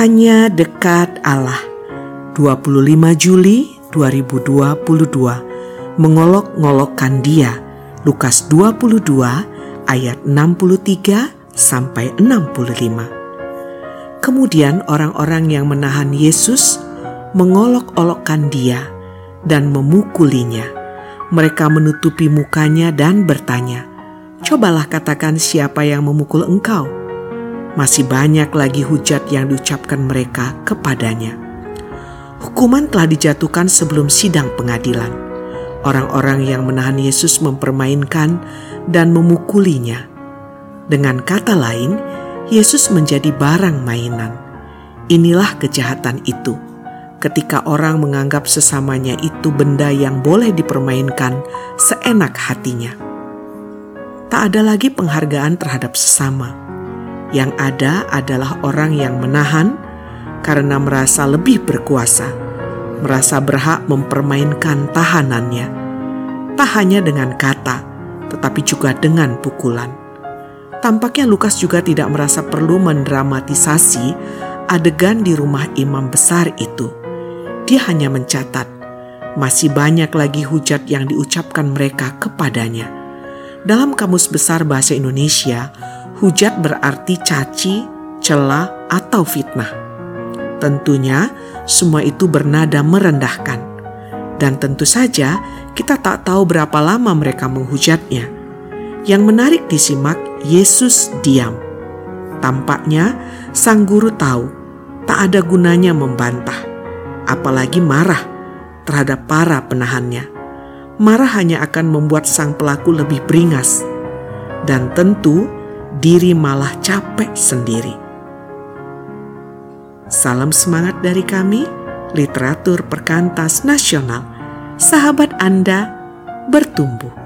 Hanya dekat Allah. 25 Juli 2022 Mengolok-ngolokkan dia. Lukas 22 ayat 63 sampai 65 Kemudian orang-orang yang menahan Yesus mengolok-olokkan dia dan memukulinya. Mereka menutupi mukanya dan bertanya Cobalah katakan siapa yang memukul engkau masih banyak lagi hujat yang diucapkan mereka kepadanya. Hukuman telah dijatuhkan sebelum sidang pengadilan. Orang-orang yang menahan Yesus mempermainkan dan memukulinya. Dengan kata lain, Yesus menjadi barang mainan. Inilah kejahatan itu. Ketika orang menganggap sesamanya itu benda yang boleh dipermainkan seenak hatinya, tak ada lagi penghargaan terhadap sesama yang ada adalah orang yang menahan karena merasa lebih berkuasa, merasa berhak mempermainkan tahanannya, tak hanya dengan kata, tetapi juga dengan pukulan. Tampaknya Lukas juga tidak merasa perlu mendramatisasi adegan di rumah imam besar itu. Dia hanya mencatat, masih banyak lagi hujat yang diucapkan mereka kepadanya. Dalam Kamus Besar Bahasa Indonesia, Hujat berarti caci, cela, atau fitnah. Tentunya semua itu bernada merendahkan. Dan tentu saja kita tak tahu berapa lama mereka menghujatnya. Yang menarik disimak, Yesus diam. Tampaknya sang guru tahu tak ada gunanya membantah, apalagi marah terhadap para penahannya. Marah hanya akan membuat sang pelaku lebih beringas. Dan tentu diri malah capek sendiri. Salam semangat dari kami, literatur perkantas nasional. Sahabat Anda bertumbuh.